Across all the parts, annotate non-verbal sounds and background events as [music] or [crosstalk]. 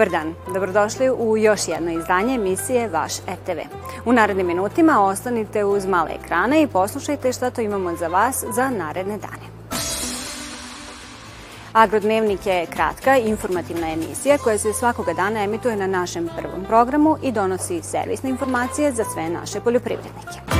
Dobar dan, dobrodošli u još jedno izdanje emisije Vaš RTV. U narednim minutima ostanite uz male ekrane i poslušajte šta to imamo za vas za naredne dane. Agrodnevnik je kratka informativna emisija koja se svakoga dana emituje na našem prvom programu i donosi servisne informacije za sve naše poljoprivrednike.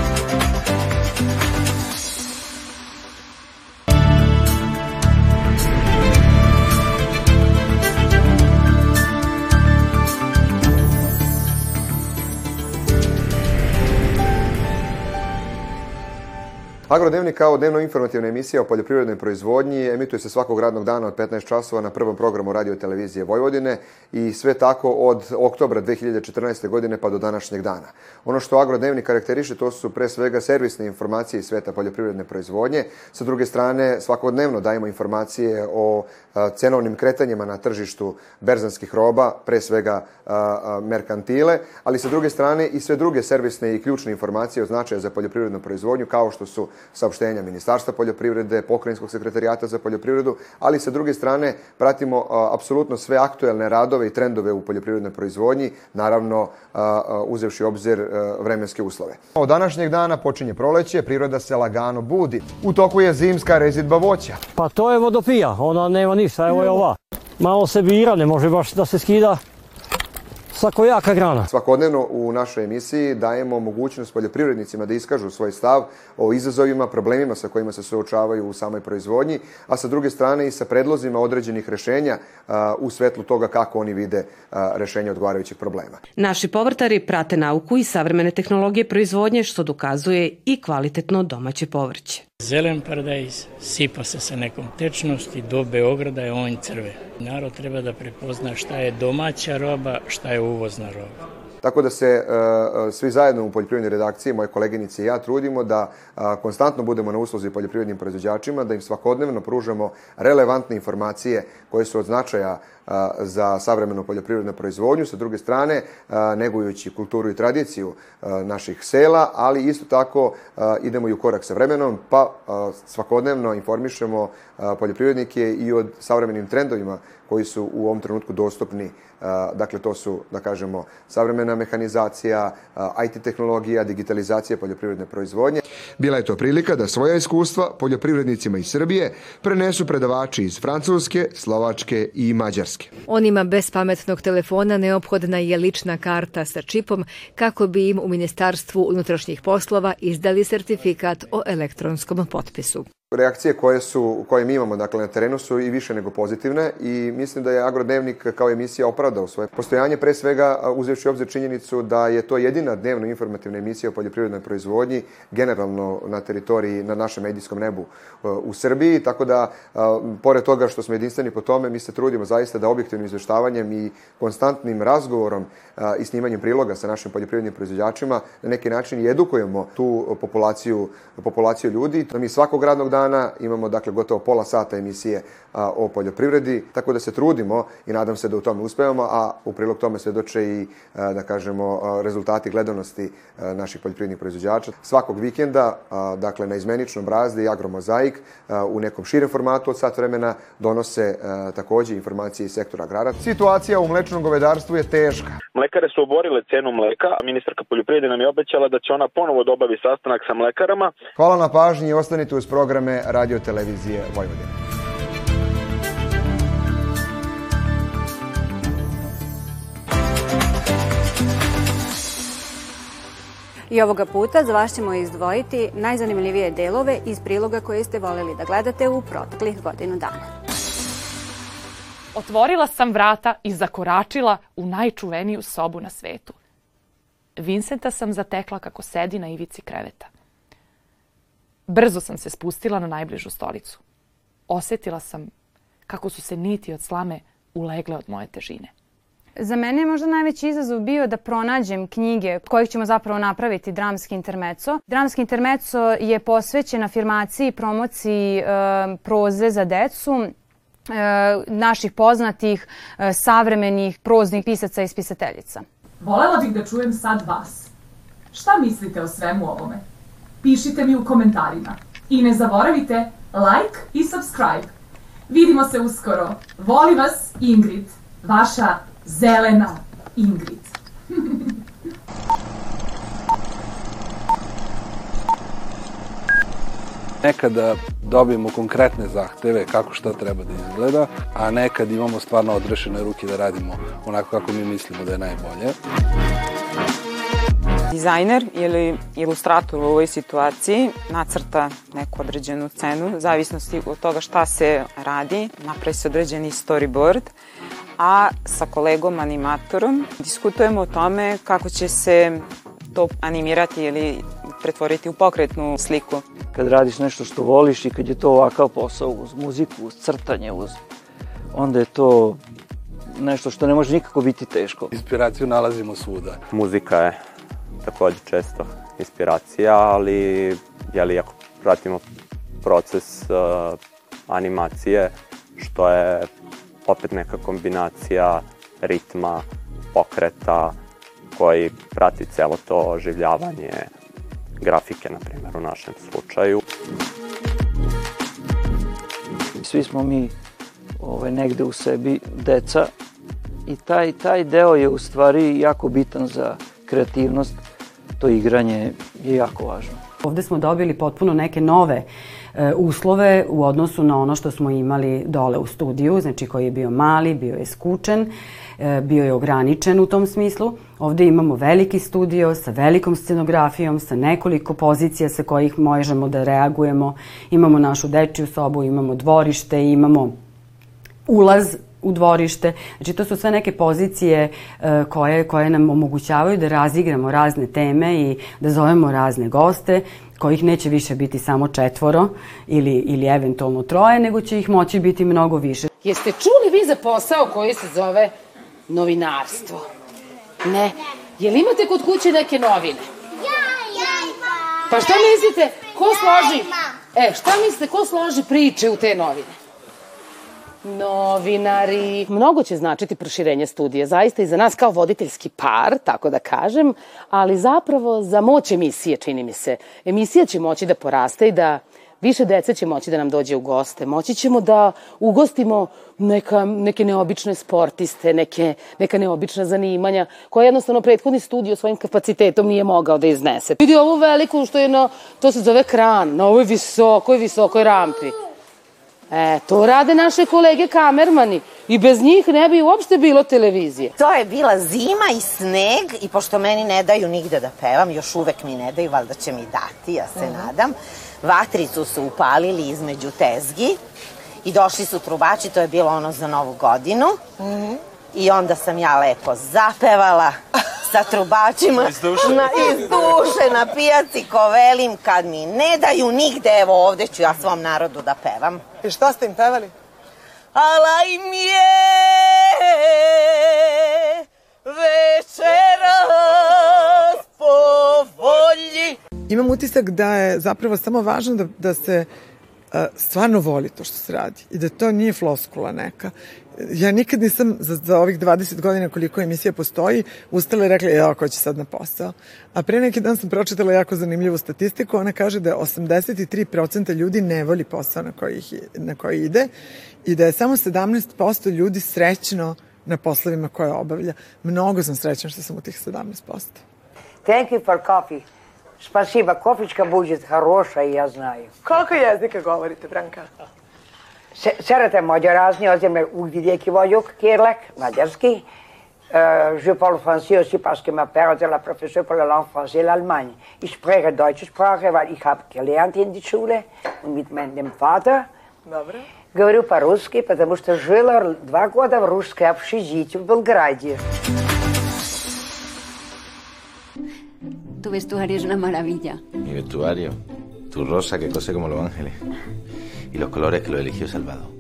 Agrodnevnik kao dnevno informativna emisija o poljoprivrednoj proizvodnji emituje se svakog radnog dana od 15 časova na prvom programu radio televizije Vojvodine i sve tako od oktobra 2014. godine pa do današnjeg dana. Ono što Agrodnevnik karakteriše to su pre svega servisne informacije iz sveta poljoprivredne proizvodnje. Sa druge strane, svakodnevno dajemo informacije o cenovnim kretanjima na tržištu berzanskih roba, pre svega merkantile, ali sa druge strane i sve druge servisne i ključne informacije o značaja za poljoprivrednu proizvodnju, kao što su saopštenja Ministarstva poljoprivrede, Pokrajinskog sekretarijata za poljoprivredu, ali sa druge strane pratimo apsolutno sve aktuelne radove i trendove u poljoprivrednoj proizvodnji, naravno uzevši obzir vremenske uslove. Od današnjeg dana počinje proleće, priroda se lagano budi. U toku je zimska rezidba voća. Pa to je vodopija, ona nema ništa, evo je ova. Malo se bira, ne može baš da se skida svakojaka grana. Svakodnevno u našoj emisiji dajemo mogućnost poljoprivrednicima da iskažu svoj stav o izazovima, problemima sa kojima se suočavaju u samoj proizvodnji, a sa druge strane i sa predlozima određenih rešenja u svetlu toga kako oni vide a, rešenja odgovarajućih problema. Naši povrtari prate nauku i savremene tehnologije proizvodnje što dokazuje i kvalitetno domaće povrće. Zelen paradajz sipa se sa nekom tečnosti, do Beograda je on crve. Narod treba da prepozna šta je domaća roba, šta je uvozna roba. Tako da se uh, svi zajedno u poljoprivrednoj redakciji, moje koleginice i ja, trudimo da uh, konstantno budemo na usluzi poljoprivrednim proizvođačima, da im svakodnevno pružamo relevantne informacije koje su od značaja za savremenu poljoprivrednu proizvodnju, sa druge strane negujući kulturu i tradiciju naših sela, ali isto tako idemo i u korak sa vremenom, pa svakodnevno informišemo poljoprivrednike i od savremenim trendovima koji su u ovom trenutku dostupni. Dakle, to su, da kažemo, savremena mehanizacija, IT tehnologija, digitalizacija poljoprivredne proizvodnje. Bila je to prilika da svoja iskustva poljoprivrednicima iz Srbije prenesu predavači iz Francuske, Slovačke i Mađarske. Onima bez pametnog telefona neophodna je lična karta sa čipom kako bi im u Ministarstvu unutrašnjih poslova izdali sertifikat o elektronskom potpisu. Reakcije koje su koje mi imamo dakle na terenu su i više nego pozitivne i mislim da je Agrodnevnik kao emisija opravdao svoje postojanje pre svega uzevši obzir činjenicu da je to jedina dnevno informativna emisija o poljoprivrednoj proizvodnji generalno na teritoriji na našem medijskom nebu u Srbiji tako da pored toga što smo jedinstveni po tome mi se trudimo zaista da objektivnim izveštavanjem i konstantnim razgovorom i snimanjem priloga sa našim poljoprivrednim proizvođačima na neki način i edukujemo tu populaciju populaciju ljudi. Mi svakog radnog dana dana, imamo dakle gotovo pola sata emisije a, o poljoprivredi, tako da se trudimo i nadam se da u tome uspevamo, a u prilog tome svedoče i, a, da kažemo, a, rezultati gledanosti a, naših poljoprivrednih proizvođača. Svakog vikenda, a, dakle na izmeničnom brazdi i agromozaik a, u nekom širem formatu od sat vremena donose a, takođe informacije iz sektora agrara. Situacija u mlečnom govedarstvu je teška. Mlekare su oborile cenu mleka, a ministarka poljoprivrede nam je obećala da će ona ponovo dobavi sastanak sa mlekarama. Hvala na pažnji i ostanite uz programe radio televizije Vojvodine. I ovoga puta za vas ćemo izdvojiti najzanimljivije delove iz priloga koje ste voleli da gledate u proteklih godinu dana. Otvorila sam vrata i zakoračila u najčuveniju sobu na svetu. Vincenta sam zatekla kako sedi na ivici kreveta. Brzo sam se spustila na najbližu stolicu. Osetila sam kako su se niti od slame ulegle od moje težine. Za mene je možda najveći izazov bio da pronađem knjige kojih ćemo zapravo napraviti dramski intermeco. Dramski intermeco je posvećen afirmaciji i promociji e, proze za decu e, naših poznatih e, savremenih proznih pisaca i spisateljica. Volela bih da čujem sad vas. Šta mislite o svemu ovome? Pišite mi u komentarima. I ne zaboravite like i subscribe. Vidimo se uskoro. Voli vas Ingrid, vaša Zelena Ingrid. [laughs] Nekada dobijemo konkretne zahteve kako šta treba da izgleda, a nekad imamo stvarno odrešene ruke da radimo onako kako mi mislimo da je najbolje. Dizajner ili ilustrator u ovoj situaciji nacrta neku određenu cenu, u zavisnosti od toga šta se radi, napravi se određeni storyboard, a sa kolegom animatorom diskutujemo o tome kako će se to animirati ili pretvoriti u pokretnu sliku. Kad radiš nešto što voliš i kad je to ovakav posao uz muziku, uz crtanje, uz, onda je to nešto što ne može nikako biti teško. Inspiraciju nalazimo svuda. Muzika je takođe često inspiracija, ali jeli, ako pratimo proces uh, animacije, što je opet neka kombinacija ritma, pokreta, koji prati celo to oživljavanje grafike, na primjer, u našem slučaju. Svi smo mi ovaj, negde u sebi deca i taj, taj deo je u stvari jako bitan za kreativnost. To igranje je jako važno. Ovde smo dobili potpuno neke nove e, uslove u odnosu na ono što smo imali dole u studiju, znači koji je bio mali, bio je skučen, e, bio je ograničen u tom smislu. Ovde imamo veliki studio sa velikom scenografijom, sa nekoliko pozicija sa kojih možemo da reagujemo. Imamo našu dečiju sobu, imamo dvorište, imamo ulaz u dvorište. Znači to su sve neke pozicije e, koje, koje nam omogućavaju da razigramo razne teme i da zovemo razne goste kojih neće više biti samo četvoro ili, ili eventualno troje, nego će ih moći biti mnogo više. Jeste čuli vi za posao koji se zove novinarstvo? Ne. Jel imate kod kuće neke novine? Ja, ja imam. Pa šta mislite, ko složi? E, šta mislite, ko složi priče u te novine? Novinari. Mnogo će značiti proširenje studija, zaista i za nas kao voditeljski par, tako da kažem, ali zapravo za moć emisije, čini mi se. Emisija će moći da poraste i da više dece će moći da nam dođe u goste. Moći ćemo da ugostimo neka, neke neobične sportiste, neke, neka neobična zanimanja, koje jednostavno prethodni studio svojim kapacitetom nije mogao da iznese. Vidi ovu veliku što je na, to se zove kran, na ovoj visokoj, visokoj rampi. E, to rade naše kolege kamermani i bez njih ne bi uopšte bilo televizije. To je bila zima i sneg i pošto meni ne daju nigde da pevam, još uvek mi ne daju, valjda će mi dati, ja se. -huh. nadam. Vatricu su upalili između tezgi i došli su trubači, to je bilo ono za novu godinu. -huh. I onda sam ja lepo zapevala [laughs] sa trubačima iz duše. Na, iz duše na pijaci ko velim kad mi ne daju nigde, evo ovde ću ja svom narodu da pevam. I šta ste im pevali? Ala im je večeras po volji. Imam utisak da je zapravo samo važno da, da se stvarno voli to što se radi i da to nije floskula neka. Ja nikad nisam za, za ovih 20 godina koliko emisija postoji ustala i rekla, ja, ko će sad na posao? A pre neki dan sam pročitala jako zanimljivu statistiku, ona kaže da 83% ljudi ne voli posao na koji, na koji ide i da je samo 17% ljudi srećno na poslovima koje obavlja. Mnogo sam srećna što sam u tih 17%. Thank you for coffee. Спасибо, кофечка будет хорошая, я знаю. Koliko jezika govorite, Branka? Szeretem magyarázni, azért mert újvidéki vagyok, kérlek, magyarski. Uh, je parle français aussi parce que ma père était la professeur pour la langue française et l'Allemagne. Ich spreche deutsche Sprache, weil ich habe gelernt in die Schule und mit meinem Vater. Добре. Говорю по-русски, потому что жила два года в русской общежитии в Белграде. Tu vestuario es una maravilla. Mi vestuario. Tu rosa que cose como los ángeles. Y los colores que lo eligió Salvado.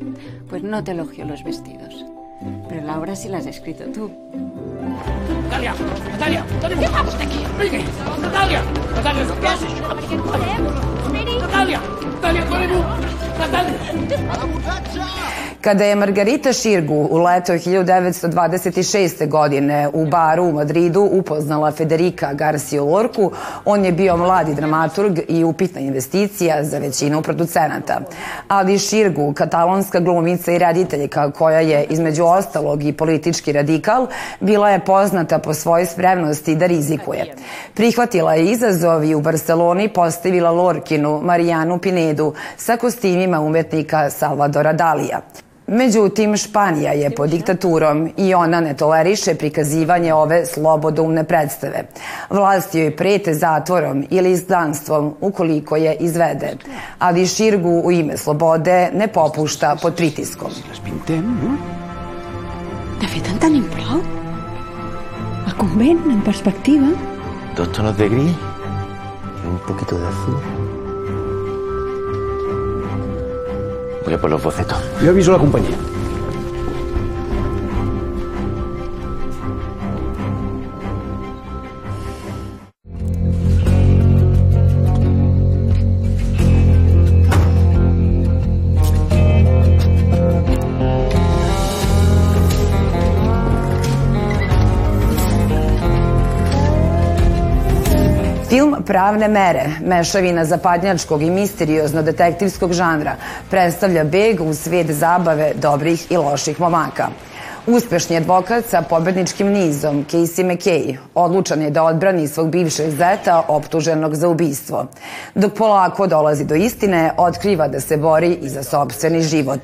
Pues no te elogio los vestidos. Pero la obra sí la has escrito tú. Natalia! Natalia! Natalia! ¿Qué vamos de aquí? Venga! Natalia! Natalia! Natalia! Natalia! Natalia! Natalia! Natalia! Kada je Margarita Širgu u leto 1926. godine u baru u Madridu upoznala Federika Garcia Lorku, on je bio mladi dramaturg i upitna investicija za većinu producenata. Ali Širgu, katalonska glumica i rediteljka koja je između ostalog i politički radikal, bila je poznata po svojoj spremnosti da rizikuje. Prihvatila je izazov i u Barceloni postavila Lorkinu Marijanu Pinedu sa kostimima umetnika Salvadora Dalija. Međutim, Španija je pod diktaturom i ona ne toleriše prikazivanje ove slobodoumne predstave. Vlasti joj prete zatvorom ili izdanstvom ukoliko je izvede, ali Širgu u ime slobode ne popušta pod pritiskom. De fet, en tenim prou. El convent, en perspectiva. Dos tonos de gris un poquito de azul. Voy a por los bocetos. Yo aviso a la compañía. Film Pravne mere, mešavina zapadnjačkog i misteriozno-detektivskog žanra, predstavlja beg u svet zabave dobrih i loših momaka. Uspešni advokat sa pobedničkim nizom, Casey McKay, odlučan je da odbrani svog bivšeg zeta optuženog za ubistvo. Dok polako dolazi do istine, otkriva da se bori i za sobstveni život.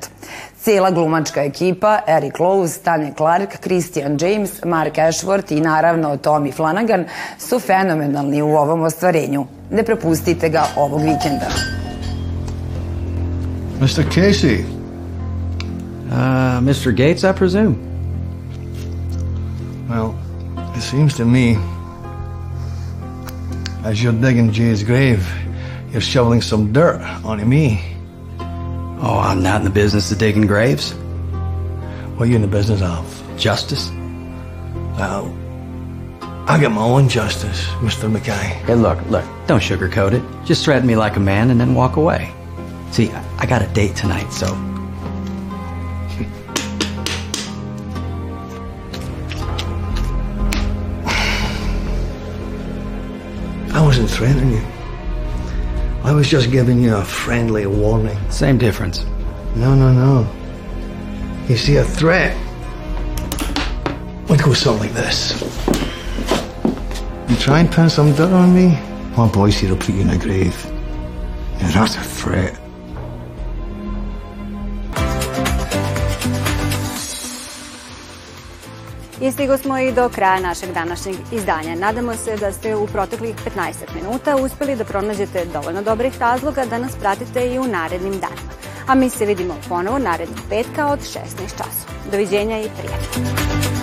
Cela glumačka ekipa, Eric Lowes, Tanya Clark, Christian James, Mark Ashworth i naravno Tommy Flanagan su fenomenalni u ovom ostvarenju. Ne prepustite ga ovog vikenda. Mr. Casey. Uh, Mr. Gates, I presume? Well, it seems to me, as you're digging Jay's grave, you're shoveling some dirt onto me. Oh, I'm not in the business of digging graves. What are you in the business of? Justice. Well, I get my own justice, Mr. McKay. Hey, look, look, don't sugarcoat it. Just threaten me like a man and then walk away. See, I, I got a date tonight, so. I wasn't threatening you. I was just giving you a friendly warning. Same difference. No, no, no. You see, a threat would go something like this. You try and pin some dirt on me, my boys here will put you in a grave. And that's a threat. I stigo smo i do kraja našeg današnjeg izdanja. Nadamo se da ste u proteklih 15 minuta uspeli da pronađete dovoljno dobrih razloga da nas pratite i u narednim danima. A mi se vidimo ponovo narednog petka od 16 časova. Doviđenja i prijatno.